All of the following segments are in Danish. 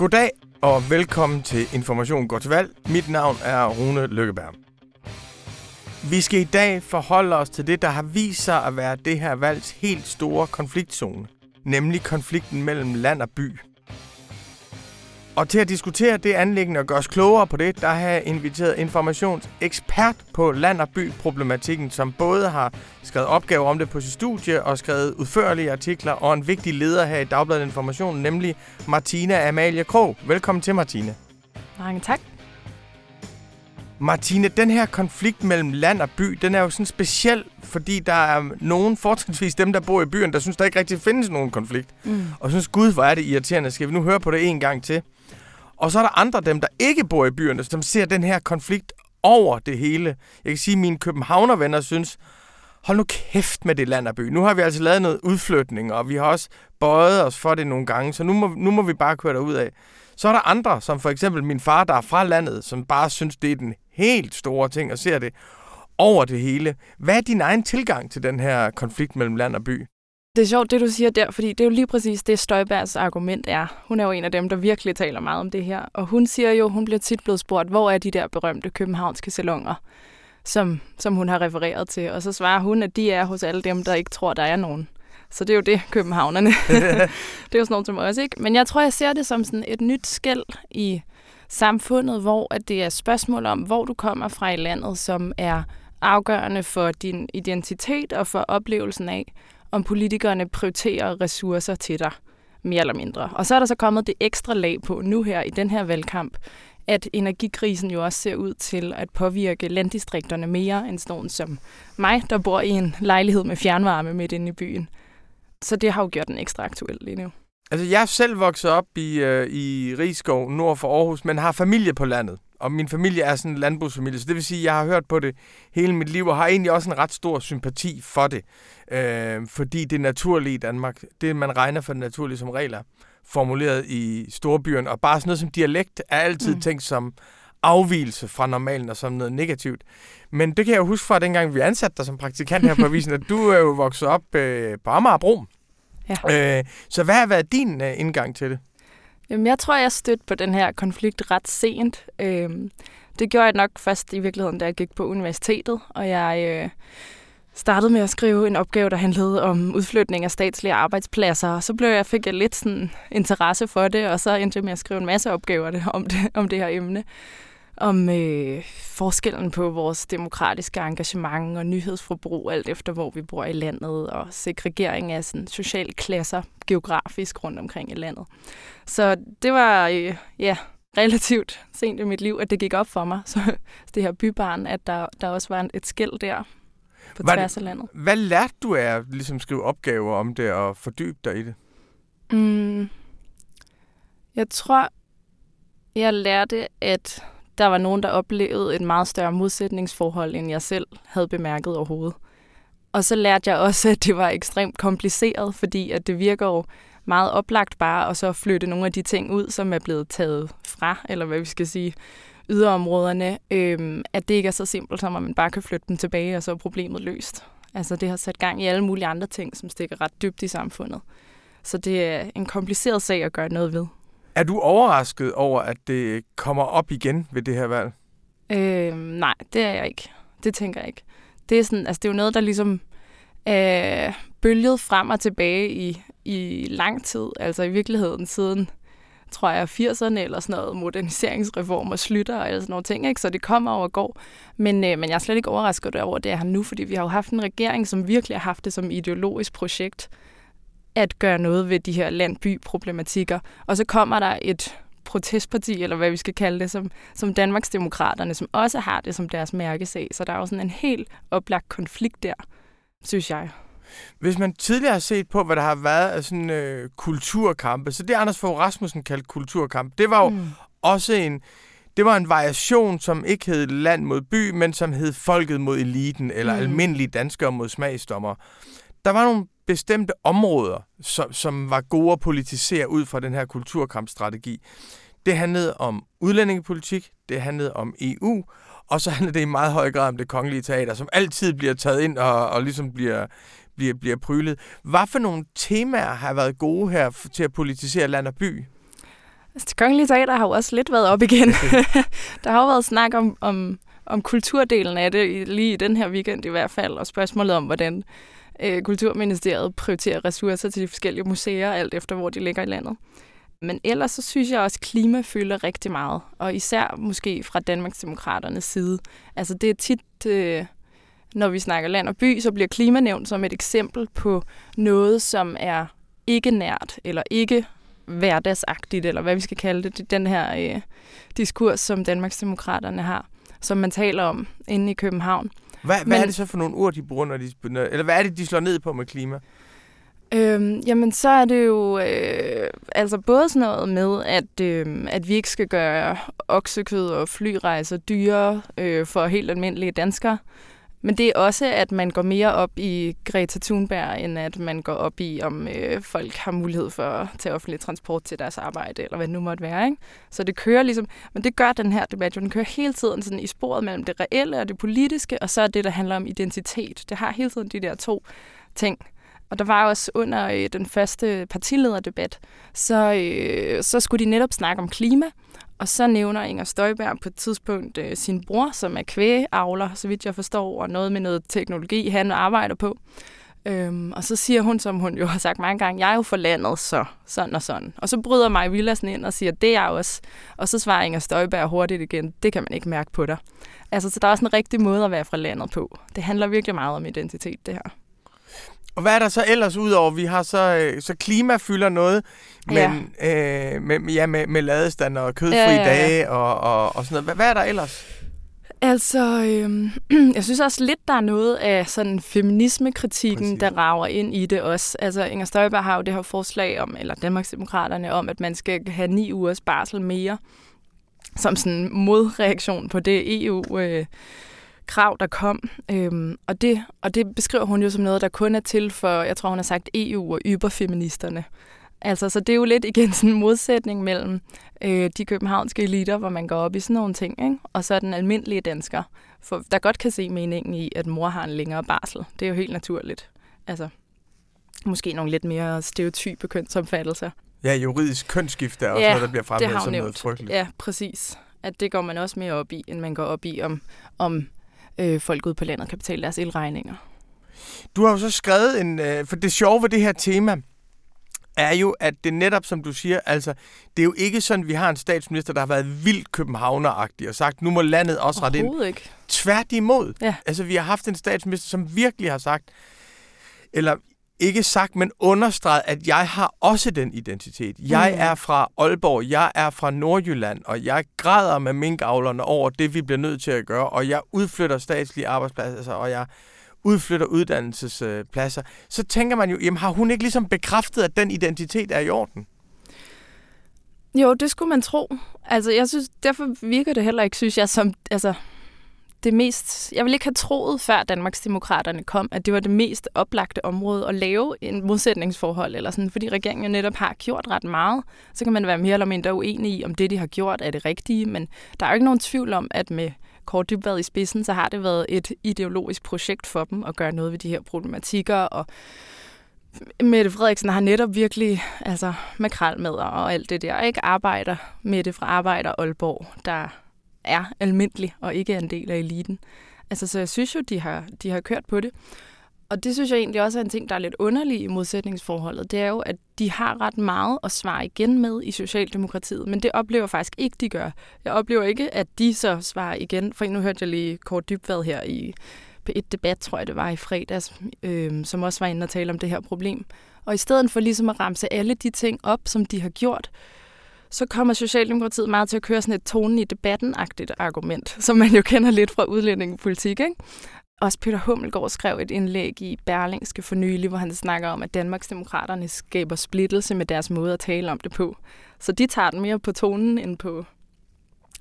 Goddag og velkommen til Information går til valg. Mit navn er Rune Lykkeberg. Vi skal i dag forholde os til det, der har vist sig at være det her valgs helt store konfliktzone, nemlig konflikten mellem land og by. Og til at diskutere det anlæggende og gøre os klogere på det, der har jeg inviteret informationsekspert på land- og by-problematikken, som både har skrevet opgaver om det på sit studie og skrevet udførlige artikler, og en vigtig leder her i Dagbladet Information, nemlig Martina Amalie Krog. Velkommen til, Martine. Mange tak. Martine, den her konflikt mellem land og by, den er jo sådan speciel, fordi der er nogen, fortrinsvis dem, der bor i byen, der synes, der ikke rigtig findes nogen konflikt. Mm. Og synes, gud, hvor er det irriterende. Skal vi nu høre på det en gang til? Og så er der andre dem, der ikke bor i byerne, som ser den her konflikt over det hele. Jeg kan sige, at mine københavnervenner synes, hold nu kæft med det land og by. Nu har vi altså lavet noget udflytning, og vi har også bøjet os for det nogle gange, så nu må, nu må vi bare køre derud af. Så er der andre, som for eksempel min far, der er fra landet, som bare synes, det er den helt store ting, og ser det over det hele. Hvad er din egen tilgang til den her konflikt mellem land og by? Det er sjovt, det du siger der, fordi det er jo lige præcis det, Støjbergs argument er. Hun er jo en af dem, der virkelig taler meget om det her. Og hun siger jo, hun bliver tit blevet spurgt, hvor er de der berømte københavnske salonger, som, som hun har refereret til. Og så svarer hun, at de er hos alle dem, der ikke tror, der er nogen. Så det er jo det, københavnerne. det er jo sådan noget som os, ikke? Men jeg tror, jeg ser det som sådan et nyt skæld i samfundet, hvor at det er spørgsmål om, hvor du kommer fra i landet, som er afgørende for din identitet og for oplevelsen af, om politikerne prioriterer ressourcer til dig, mere eller mindre. Og så er der så kommet det ekstra lag på nu her i den her valgkamp, at energikrisen jo også ser ud til at påvirke landdistrikterne mere end sådan som mig, der bor i en lejlighed med fjernvarme midt inde i byen. Så det har jo gjort den ekstra aktuel lige nu. Altså, jeg er selv vokset op i, øh, i Rigskov, nord for Aarhus, men har familie på landet. Og min familie er sådan en landbrugsfamilie, så det vil sige, at jeg har hørt på det hele mit liv, og har egentlig også en ret stor sympati for det. Øh, fordi det naturlige i Danmark, det man regner for det naturlige som regler, formuleret i storbyerne, og bare sådan noget som dialekt, er altid mm. tænkt som afvielse fra normalen og som noget negativt. Men det kan jeg jo huske fra dengang, vi ansatte dig som praktikant her på avisen, at du er jo vokset op øh, på Amagerbro. Ja. Øh, så hvad har været din øh, indgang til det? Jamen, jeg tror, jeg stødte på den her konflikt ret sent. Øh, det gjorde jeg nok først i virkeligheden, da jeg gik på universitetet, og jeg øh, startede med at skrive en opgave, der handlede om udflytning af statslige arbejdspladser, og så blev jeg, fik jeg lidt sådan interesse for det, og så endte jeg med at skrive en masse opgaver om det, om det her emne om øh, forskellen på vores demokratiske engagement og nyhedsforbrug, alt efter hvor vi bor i landet, og segregering af sådan, sociale klasser geografisk rundt omkring i landet. Så det var øh, ja, relativt sent i mit liv, at det gik op for mig, så det her bybarn, at der, der også var et skæld der på hvad, tværs af landet. Hvad lærte du af at ligesom skrive opgaver om det og fordybe dig i det? Mm, jeg tror, jeg lærte, at der var nogen, der oplevede et meget større modsætningsforhold, end jeg selv havde bemærket overhovedet. Og så lærte jeg også, at det var ekstremt kompliceret, fordi at det virker jo meget oplagt bare at så flytte nogle af de ting ud, som er blevet taget fra, eller hvad vi skal sige, yderområderne, øhm, at det ikke er så simpelt, som at man bare kan flytte dem tilbage, og så er problemet løst. Altså det har sat gang i alle mulige andre ting, som stikker ret dybt i samfundet. Så det er en kompliceret sag at gøre noget ved. Er du overrasket over, at det kommer op igen ved det her valg? Øh, nej, det er jeg ikke. Det tænker jeg ikke. Det er, sådan, altså, det er jo noget, der ligesom øh, bølget frem og tilbage i, i lang tid. Altså i virkeligheden siden, tror jeg, 80'erne eller sådan noget moderniseringsreformer slutter og sådan nogle ting. Ikke? Så det kommer over og går. Men, øh, men jeg er slet ikke overrasket over det her nu, fordi vi har jo haft en regering, som virkelig har haft det som ideologisk projekt at gøre noget ved de her landby-problematikker. Og så kommer der et protestparti, eller hvad vi skal kalde det, som, som Danmarksdemokraterne, som også har det som deres mærkesag. Så der er jo sådan en helt oplagt konflikt der, synes jeg. Hvis man tidligere har set på, hvad der har været af sådan øh, kulturkampe, så det Anders Fogh Rasmussen kaldte kulturkamp, det var jo mm. også en, det var en variation, som ikke hed land mod by, men som hed folket mod eliten, eller mm. almindelige danskere mod smagsdommer. Der var nogle bestemte områder, som, som var gode at politisere ud fra den her kulturkampstrategi. Det handlede om udlændingepolitik, det handlede om EU, og så handlede det i meget høj grad om det kongelige teater, som altid bliver taget ind og, og ligesom bliver, bliver, bliver prylet. Hvad for nogle temaer har været gode her til at politisere land og by? Altså, det kongelige teater har jo også lidt været op igen. der har jo været snak om, om, om kulturdelen af det, lige i den her weekend i hvert fald, og spørgsmålet om, hvordan øh, Kulturministeriet prioriterer ressourcer til de forskellige museer, alt efter hvor de ligger i landet. Men ellers så synes jeg også, at klima fylder rigtig meget, og især måske fra Danmarksdemokraternes side. Altså det er tit, øh, når vi snakker land og by, så bliver klima nævnt som et eksempel på noget, som er ikke nært, eller ikke hverdagsagtigt, eller hvad vi skal kalde det, den her øh, diskurs, som Danmarksdemokraterne har, som man taler om inde i København. Hvad, Men, hvad er det så for nogle ord, de bruger, når de, eller hvad er det, de slår ned på med klima? Øhm, jamen, så er det jo øh, altså både sådan noget med, at, øh, at vi ikke skal gøre oksekød og flyrejser dyre øh, for helt almindelige danskere. Men det er også, at man går mere op i Greta Thunberg, end at man går op i, om øh, folk har mulighed for at tage offentlig transport til deres arbejde, eller hvad det nu måtte være. Ikke? Så det kører ligesom, men det gør den her debat jo, den kører hele tiden sådan i sporet mellem det reelle og det politiske, og så er det, der handler om identitet. Det har hele tiden de der to ting. Og der var også under øh, den første partilederdebat, så, øh, så skulle de netop snakke om klima, og så nævner Inger Støjberg på et tidspunkt øh, sin bror, som er kvægeavler, så vidt jeg forstår, og noget med noget teknologi, han arbejder på. Øhm, og så siger hun, som hun jo har sagt mange gange, jeg er jo for landet, så sådan og sådan. Og så bryder mig Villadsen ind og siger, det er jeg også. Og så svarer Inger Støjberg hurtigt igen, det kan man ikke mærke på dig. Altså, så der er også en rigtig måde at være fra landet på. Det handler virkelig meget om identitet, det her. Og hvad er der så ellers udover, vi har så, øh, så klima fylder noget, men ja. Øh, med, ja, med, med ladestand og kødfri ja, ja, ja. dage og, og, og sådan noget. Hvad, hvad er der ellers? Altså, øh, jeg synes også lidt, der er noget af sådan feminismekritikken, Præcis. der rager ind i det også. Altså, Inger Støjberg har jo det her forslag om, eller Danmarksdemokraterne, om, at man skal have ni ugers barsel mere, som sådan modreaktion på det EU... Øh, krav, der kom. Øhm, og, det, og det beskriver hun jo som noget, der kun er til for, jeg tror hun har sagt EU og yberfeministerne. Altså, så det er jo lidt igen sådan en modsætning mellem øh, de københavnske eliter, hvor man går op i sådan nogle ting, ikke? og så den almindelige dansker, for, der godt kan se meningen i, at mor har en længere barsel. Det er jo helt naturligt. Altså, måske nogle lidt mere stereotype kønsopfattelser. Ja, juridisk kønsskifte er også ja, noget, der bliver fremhævet som noget frygteligt. Ja, præcis. At det går man også mere op i, end man går op i, om, om øh, folk ude på landet kan betale deres elregninger. Du har jo så skrevet en... Øh, for det sjove ved det her tema er jo, at det netop, som du siger, altså, det er jo ikke sådan, vi har en statsminister, der har været vildt københavneragtig og sagt, nu må landet også rette ind. ikke. Tværtimod. Ja. Altså, vi har haft en statsminister, som virkelig har sagt, eller ikke sagt, men understreget, at jeg har også den identitet. Jeg mm. er fra Aalborg, jeg er fra Nordjylland, og jeg græder med minkavlerne over det, vi bliver nødt til at gøre, og jeg udflytter statslige arbejdspladser, og jeg udflytter uddannelsespladser. Så tænker man jo, jamen har hun ikke ligesom bekræftet, at den identitet er i orden? Jo, det skulle man tro. Altså, jeg synes, derfor virker det heller ikke, synes jeg, som, altså, det mest... Jeg ville ikke have troet, før Danmarksdemokraterne kom, at det var det mest oplagte område at lave en modsætningsforhold, eller sådan, fordi regeringen jo netop har gjort ret meget. Så kan man være mere eller mindre uenig i, om det, de har gjort, er det rigtige, men der er jo ikke nogen tvivl om, at med Kort Dybvad i spidsen, så har det været et ideologisk projekt for dem at gøre noget ved de her problematikker, og Mette Frederiksen har netop virkelig, altså makralmad og alt det der, ikke arbejder Mette fra Arbejder Aalborg, der er almindelig og ikke er en del af eliten. Altså, så jeg synes jo, de har, de har kørt på det. Og det synes jeg egentlig også er en ting, der er lidt underlig i modsætningsforholdet. Det er jo, at de har ret meget at svare igen med i Socialdemokratiet, men det oplever jeg faktisk ikke, de gør. Jeg oplever ikke, at de så svarer igen. For nu hørte jeg lige Kort Dybvad her i på et debat, tror jeg det var i fredags, øh, som også var inde og tale om det her problem. Og i stedet for ligesom at ramse alle de ting op, som de har gjort, så kommer Socialdemokratiet meget til at køre sådan et tonen i debatten-agtigt argument, som man jo kender lidt fra udlændingepolitik. Ikke? Også Peter Hummelgaard skrev et indlæg i Berlingske for nylig, hvor han snakker om, at Danmarksdemokraterne skaber splittelse med deres måde at tale om det på. Så de tager den mere på tonen end på,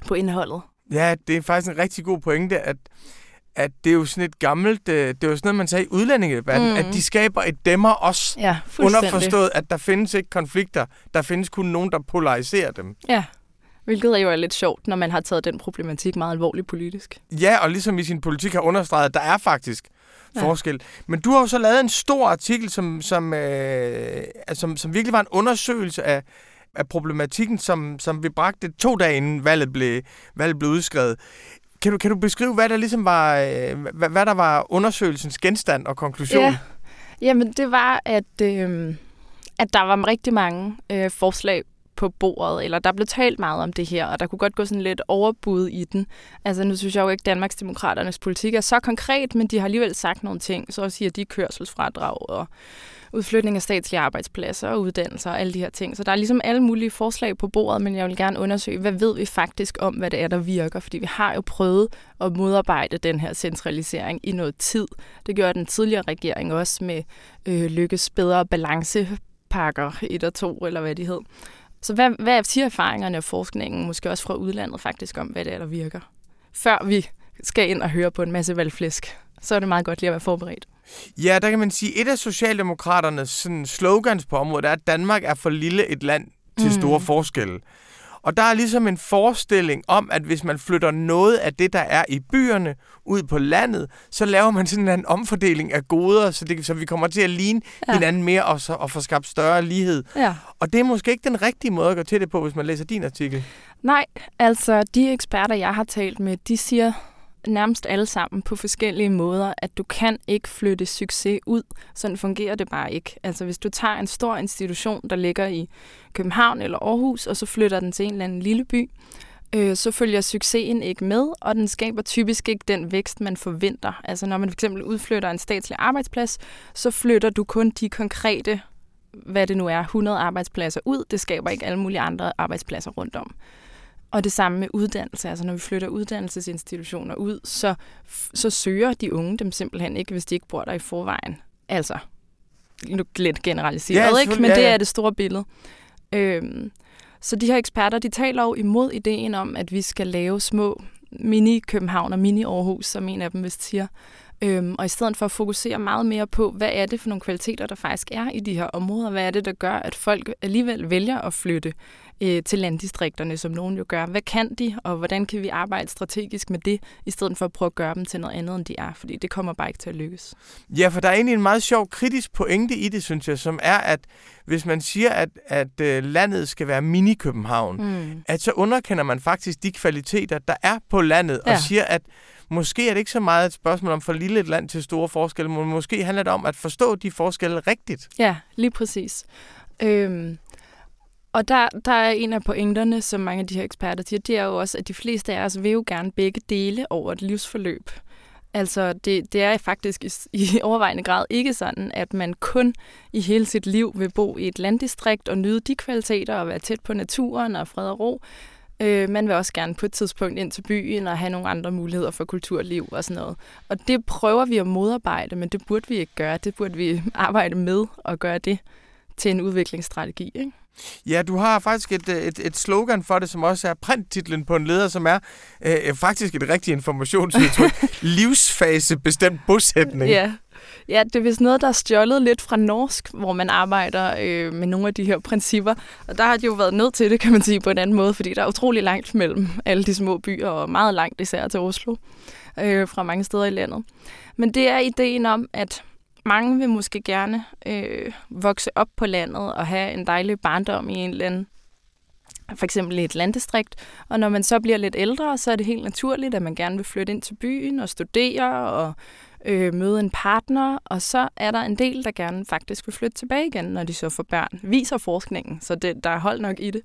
på indholdet. Ja, det er faktisk en rigtig god pointe, at at det er jo sådan et gammelt, øh, det er jo sådan noget, man sagde i udlændingedebatten, mm. at de skaber et demmer os. Ja, Underforstået, at der findes ikke konflikter, der findes kun nogen, der polariserer dem. Ja, hvilket er jo lidt sjovt, når man har taget den problematik meget alvorligt politisk. Ja, og ligesom i sin politik har understreget, at der er faktisk ja. forskel. Men du har jo så lavet en stor artikel, som, som, øh, som, som virkelig var en undersøgelse af, af problematikken, som, som vi bragte to dage inden valget blev, valget blev udskrevet. Kan du, kan du beskrive, hvad der ligesom var, øh, hvad, hvad der var undersøgelsens genstand og konklusion? Ja. Jamen, det var, at, øh, at der var rigtig mange øh, forslag på bordet, eller der blev talt meget om det her, og der kunne godt gå sådan lidt overbud i den. Altså nu synes jeg jo ikke, at Danmarksdemokraternes politik er så konkret, men de har alligevel sagt nogle ting. Så siger de kørselsfradrag og udflytning af statslige arbejdspladser og uddannelser og alle de her ting. Så der er ligesom alle mulige forslag på bordet, men jeg vil gerne undersøge, hvad ved vi faktisk om, hvad det er, der virker? Fordi vi har jo prøvet at modarbejde den her centralisering i noget tid. Det gjorde den tidligere regering også med øh, lykkes bedre balancepakker 1 og 2, eller hvad de hed. Så hvad, hvad siger erfaringerne og forskningen, måske også fra udlandet faktisk, om hvad det er, der virker? Før vi skal ind og høre på en masse valgflæsk, så er det meget godt lige at være forberedt. Ja, der kan man sige, et af Socialdemokraternes sådan, slogans på området er, at Danmark er for lille et land til mm. store forskelle. Og der er ligesom en forestilling om, at hvis man flytter noget af det, der er i byerne, ud på landet, så laver man sådan en omfordeling af goder, så, det, så vi kommer til at ligne ja. hinanden mere og, så, og få skabt større lighed. Ja. Og det er måske ikke den rigtige måde at gå til det på, hvis man læser din artikel. Nej, altså de eksperter, jeg har talt med, de siger nærmest alle sammen på forskellige måder, at du kan ikke flytte succes ud. Sådan fungerer det bare ikke. Altså hvis du tager en stor institution, der ligger i København eller Aarhus, og så flytter den til en eller anden lille by, øh, så følger succesen ikke med, og den skaber typisk ikke den vækst, man forventer. Altså når man fx udflytter en statslig arbejdsplads, så flytter du kun de konkrete, hvad det nu er, 100 arbejdspladser ud. Det skaber ikke alle mulige andre arbejdspladser rundt om. Og det samme med uddannelse. Altså når vi flytter uddannelsesinstitutioner ud, så, så søger de unge dem simpelthen ikke, hvis de ikke bor der i forvejen. Altså, lidt generaliseret, ja, ikke? men det er det store billede. Øhm, så de her eksperter, de taler jo imod ideen om, at vi skal lave små mini-København og mini-Aarhus, som en af dem vist siger. Øhm, og i stedet for at fokusere meget mere på, hvad er det for nogle kvaliteter, der faktisk er i de her områder? Hvad er det, der gør, at folk alligevel vælger at flytte øh, til landdistrikterne, som nogen jo gør? Hvad kan de, og hvordan kan vi arbejde strategisk med det, i stedet for at prøve at gøre dem til noget andet, end de er? Fordi det kommer bare ikke til at lykkes. Ja, for der er egentlig en meget sjov kritisk pointe i det, synes jeg, som er, at hvis man siger, at, at øh, landet skal være mini-København, mm. at så underkender man faktisk de kvaliteter, der er på landet, ja. og siger, at måske er det ikke så meget et spørgsmål om for lille et land til store forskelle, men måske handler det om at forstå de forskelle rigtigt. Ja, lige præcis. Øhm, og der, der er en af pointerne, som mange af de her eksperter siger, det er jo også, at de fleste af os vil jo gerne begge dele over et livsforløb. Altså, det, det er faktisk i, i overvejende grad ikke sådan, at man kun i hele sit liv vil bo i et landdistrikt og nyde de kvaliteter og være tæt på naturen og fred og ro. Øh, man vil også gerne på et tidspunkt ind til byen og have nogle andre muligheder for kulturliv og sådan noget. Og det prøver vi at modarbejde, men det burde vi ikke gøre. Det burde vi arbejde med at gøre det til en udviklingsstrategi. Ikke? Ja, du har faktisk et, et, et slogan for det, som også er printtitlen på en leder, som er øh, faktisk et rigtigt informationsudtryk. Livsfase bestemt bosætning. Ja. Ja, det er vist noget, der er stjålet lidt fra norsk, hvor man arbejder øh, med nogle af de her principper. Og der har de jo været nødt til det, kan man sige, på en anden måde, fordi der er utrolig langt mellem alle de små byer, og meget langt især til Oslo, øh, fra mange steder i landet. Men det er ideen om, at mange vil måske gerne øh, vokse op på landet og have en dejlig barndom i en eller anden for eksempel i et landdistrikt, og når man så bliver lidt ældre, så er det helt naturligt, at man gerne vil flytte ind til byen og studere og øh, møde en partner, og så er der en del, der gerne faktisk vil flytte tilbage igen, når de så får børn. Viser forskningen, så det, der er hold nok i det.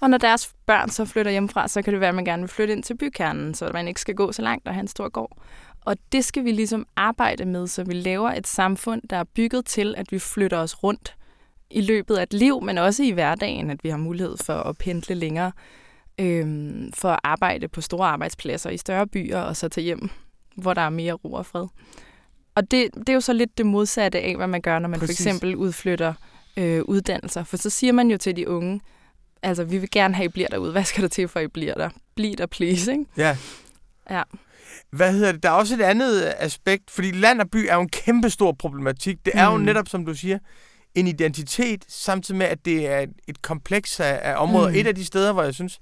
Og når deres børn så flytter hjemmefra, så kan det være, at man gerne vil flytte ind til bykernen, så man ikke skal gå så langt og have en stor gård. Og det skal vi ligesom arbejde med, så vi laver et samfund, der er bygget til, at vi flytter os rundt i løbet af et liv, men også i hverdagen, at vi har mulighed for at pendle længere, øhm, for at arbejde på store arbejdspladser i større byer, og så tage hjem, hvor der er mere ro og fred. Og det, det er jo så lidt det modsatte af, hvad man gør, når man Præcis. for eksempel udflytter øh, uddannelser. For så siger man jo til de unge, altså vi vil gerne have, at I bliver derude. Hvad skal der til, for at I bliver der? Bliv der, please, ikke? Ja. Ja. Hvad hedder det? Der er også et andet aspekt, fordi land og by er jo en kæmpe stor problematik. Det er mm. jo netop, som du siger, en identitet, samtidig med, at det er et, et kompleks af, af områder. Mm. Et af de steder, hvor jeg synes,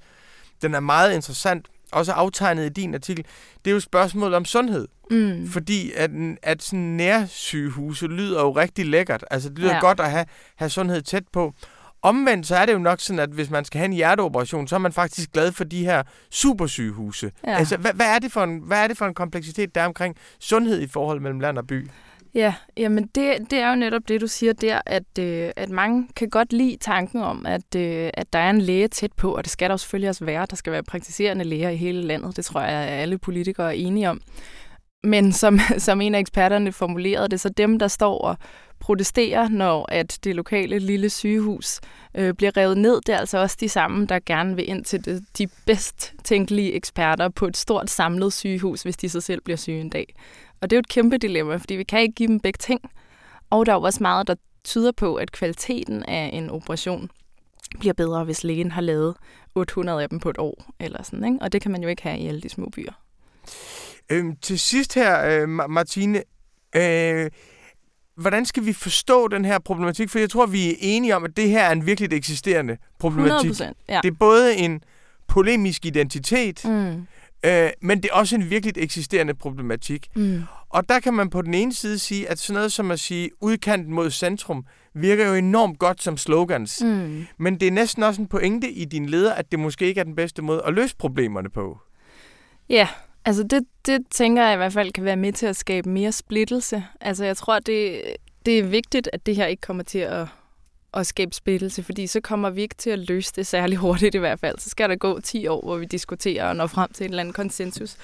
den er meget interessant, også aftegnet i din artikel, det er jo spørgsmålet om sundhed. Mm. Fordi at, at sådan nærsygehuse lyder jo rigtig lækkert. Altså det lyder ja. godt at have, have sundhed tæt på. Omvendt så er det jo nok sådan, at hvis man skal have en hjerteoperation, så er man faktisk glad for de her supersygehuse. Ja. Altså, hvad, hvad, er det for en, hvad er det for en kompleksitet, der er omkring sundhed i forhold mellem land og by? Ja, jamen det, det er jo netop det, du siger der, at, øh, at mange kan godt lide tanken om, at, øh, at der er en læge tæt på, og det skal der jo selvfølgelig også være. Der skal være praktiserende læger i hele landet. Det tror jeg, at alle politikere er enige om. Men som, som en af eksperterne formulerede det, så dem, der står og protesterer, når at det lokale lille sygehus øh, bliver revet ned, det er altså også de samme, der gerne vil ind til det, de bedst tænkelige eksperter på et stort samlet sygehus, hvis de så selv bliver syge en dag. Og det er jo et kæmpe dilemma, fordi vi kan ikke give dem begge ting. Og der er jo også meget, der tyder på, at kvaliteten af en operation bliver bedre, hvis lægen har lavet 800 af dem på et år, eller sådan, ikke? Og det kan man jo ikke have i alle de små byer. Øhm, til sidst her, øh, Martine, øh, hvordan skal vi forstå den her problematik? For jeg tror, vi er enige om, at det her er en virkelig eksisterende problematik. 100%, ja. Det er både en polemisk identitet, mm. øh, men det er også en virkelig eksisterende problematik. Mm. Og der kan man på den ene side sige, at sådan noget som at sige udkanten mod centrum, virker jo enormt godt som slogans. Mm. Men det er næsten også en pointe i din leder, at det måske ikke er den bedste måde at løse problemerne på. Ja, Altså det, det tænker jeg i hvert fald kan være med til at skabe mere splittelse. Altså jeg tror, det, det er vigtigt, at det her ikke kommer til at, at skabe splittelse, fordi så kommer vi ikke til at løse det særlig hurtigt i hvert fald. Så skal der gå 10 år, hvor vi diskuterer og når frem til en eller anden konsensus.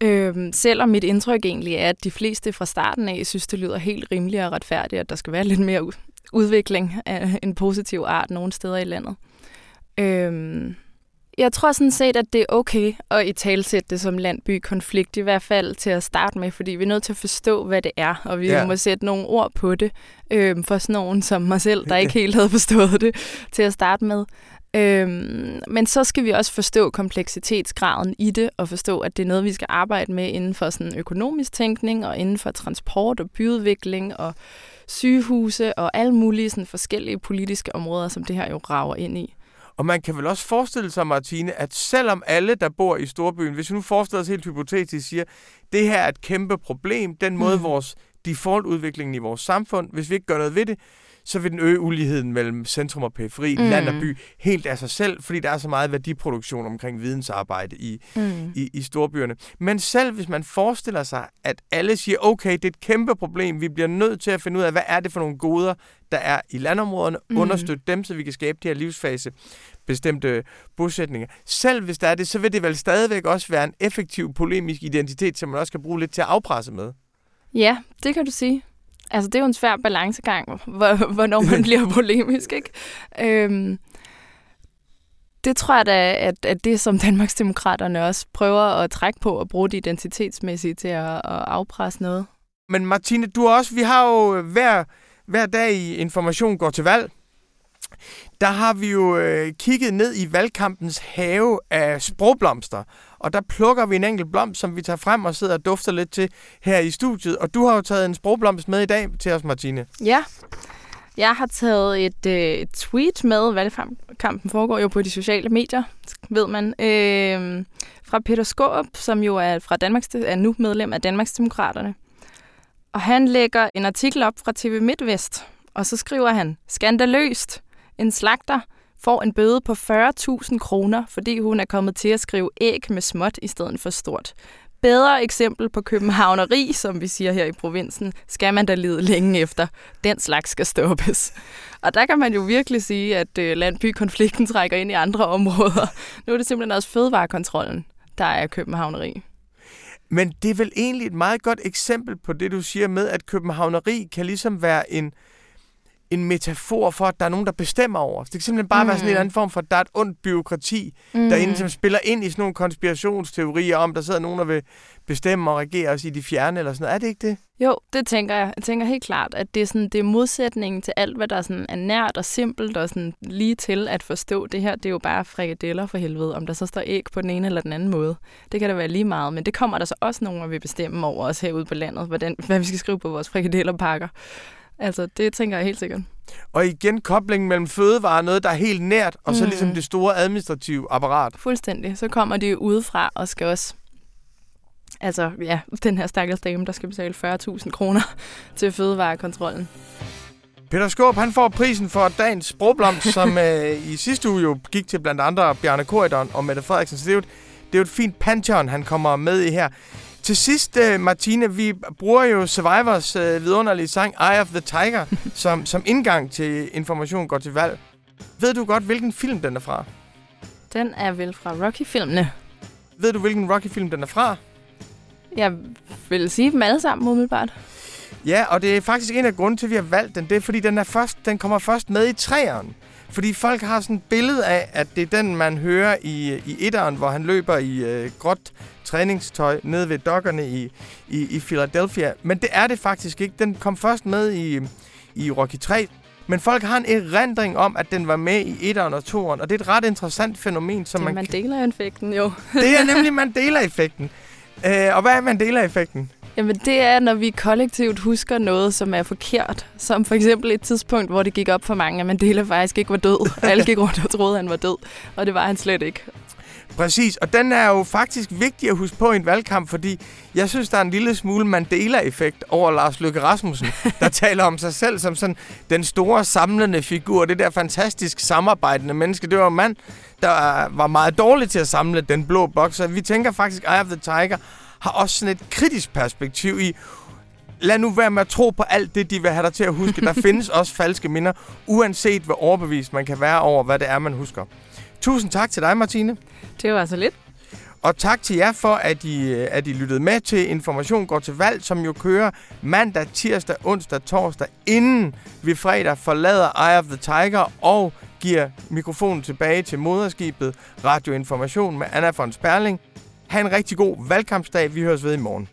Øhm, selvom mit indtryk egentlig er, at de fleste fra starten af synes, det lyder helt rimeligt og retfærdigt, at der skal være lidt mere udvikling af en positiv art nogle steder i landet. Øhm, jeg tror sådan set, at det er okay at i talsætte det som landby-konflikt, i hvert fald til at starte med, fordi vi er nødt til at forstå, hvad det er, og vi ja. må sætte nogle ord på det, øh, for sådan nogen som mig selv, der ikke helt havde forstået det til at starte med. Øhm, men så skal vi også forstå kompleksitetsgraden i det, og forstå, at det er noget, vi skal arbejde med inden for sådan økonomisk tænkning, og inden for transport og byudvikling, og sygehuse, og alle mulige sådan forskellige politiske områder, som det her jo rager ind i. Og man kan vel også forestille sig, Martine, at selvom alle, der bor i storbyen, hvis vi nu forestiller os helt hypotetisk, siger, det her er et kæmpe problem, den måde mm. vores default-udviklingen i vores samfund, hvis vi ikke gør noget ved det, så vil den øge uligheden mellem centrum og periferi, mm. land og by, helt af sig selv, fordi der er så meget værdiproduktion omkring vidensarbejde i, mm. i, i storbyerne. Men selv hvis man forestiller sig, at alle siger, okay, det er et kæmpe problem, vi bliver nødt til at finde ud af, hvad er det for nogle goder, der er i landområderne, mm. understøtte dem, så vi kan skabe de her livsfase bestemte bosætninger. Selv hvis der er det, så vil det vel stadigvæk også være en effektiv polemisk identitet, som man også kan bruge lidt til at afpresse med. Ja, det kan du sige. Altså, det er jo en svær balancegang, hvornår man bliver polemisk, ikke? Øhm, det tror jeg da, at, at det, som Danmarksdemokraterne også prøver at trække på og bruge det identitetsmæssigt til at, at afpresse noget. Men Martine, du også, vi har jo hver, hver dag i Information går til valg, der har vi jo øh, kigget ned i valgkampens have af sprogblomster. Og der plukker vi en enkelt blomst, som vi tager frem og sidder og dufter lidt til her i studiet. Og du har jo taget en sprogblomst med i dag til os, Martine. Ja, jeg har taget et øh, tweet med. Valgkampen foregår jo på de sociale medier, ved man. Øh, fra Peter Skåb, som jo er, fra Danmarks, er nu medlem af Danmarksdemokraterne. Og han lægger en artikel op fra TV MidtVest, og så skriver han, skandaløst, en slagter får en bøde på 40.000 kroner, fordi hun er kommet til at skrive æg med småt i stedet for stort. Bedre eksempel på københavneri, som vi siger her i provinsen, skal man da lide længe efter. Den slags skal stoppes. Og der kan man jo virkelig sige, at øh, landbykonflikten trækker ind i andre områder. Nu er det simpelthen også fødevarekontrollen, der er københavneri. Men det er vel egentlig et meget godt eksempel på det, du siger med, at københavneri kan ligesom være en, en metafor for, at der er nogen, der bestemmer over. Det kan simpelthen bare mm. være sådan en eller anden form for, at der er et ondt byråkrati mm. derinde, som spiller ind i sådan nogle konspirationsteorier om, der sidder nogen, der vil bestemme og regere os i de fjerne eller sådan noget. Er det ikke det? Jo, det tænker jeg. Jeg tænker helt klart, at det er, sådan, det er modsætningen til alt, hvad der sådan er nært og simpelt og sådan lige til at forstå. Det her, det er jo bare frikadeller for helvede, om der så står æg på den ene eller den anden måde. Det kan da være lige meget, men det kommer der så også nogen, der vil bestemme over os herude på landet, hvordan, hvad vi skal skrive på vores frikadellerpakker. Altså, det tænker jeg helt sikkert. Og igen koblingen mellem fødevare, noget, der er helt nært, og mm. så ligesom det store administrative apparat. Fuldstændig. Så kommer det udefra og skal også... Altså, ja, den her stakkels dame, der skal betale 40.000 kroner til fødevarekontrollen. Peter Skåb, han får prisen for dagens sprogblomst, som øh, i sidste uge jo gik til blandt andre Bjarne Korydon og Mette Frederiksen. Så det er jo et, det er jo et fint pantheon, han kommer med i her. Til sidst, uh, Martine, vi bruger jo Survivors uh, vidunderlige sang Eye of the Tiger som, som indgang til information går til valg. Ved du godt, hvilken film den er fra? Den er vel fra Rocky-filmene. Ved du, hvilken Rocky-film den er fra? Jeg vil sige dem alle sammen umiddelbart. Ja, og det er faktisk en af grunden til, at vi har valgt den. Det er, fordi den, er først, den kommer først med i træeren. Fordi folk har sådan et billede af, at det er den, man hører i, i etteren, hvor han løber i øh, gråt træningstøj nede ved dokkerne i, i, i Philadelphia. Men det er det faktisk ikke. Den kom først med i, i Rocky 3. Men folk har en erindring om, at den var med i etteren og toeren, og det er et ret interessant fænomen. Som det er man Mandela-effekten, jo. det er nemlig Mandela-effekten. Øh, og hvad er Mandela-effekten? Jamen det er, når vi kollektivt husker noget, som er forkert. Som for eksempel et tidspunkt, hvor det gik op for mange, at Mandela faktisk ikke var død. Alle gik rundt og troede, at han var død, og det var han slet ikke. Præcis, og den er jo faktisk vigtig at huske på i en valgkamp, fordi jeg synes, der er en lille smule Mandela-effekt over Lars Løkke Rasmussen, der taler om sig selv som sådan den store samlende figur, det der fantastisk samarbejdende menneske. Det var en mand, der var meget dårlig til at samle den blå boks, og vi tænker faktisk, Eye of the Tiger har også sådan et kritisk perspektiv i, lad nu være med at tro på alt det, de vil have dig til at huske. Der findes også falske minder, uanset hvor overbevist man kan være over, hvad det er, man husker. Tusind tak til dig, Martine. Det var altså lidt. Og tak til jer for, at I, at I lyttede med til Information går til valg, som jo kører mandag, tirsdag, onsdag, torsdag, inden vi fredag forlader Eye of the Tiger og giver mikrofonen tilbage til moderskibet Radioinformation med Anna von Sperling. Ha' en rigtig god valgkampsdag. Vi høres ved i morgen.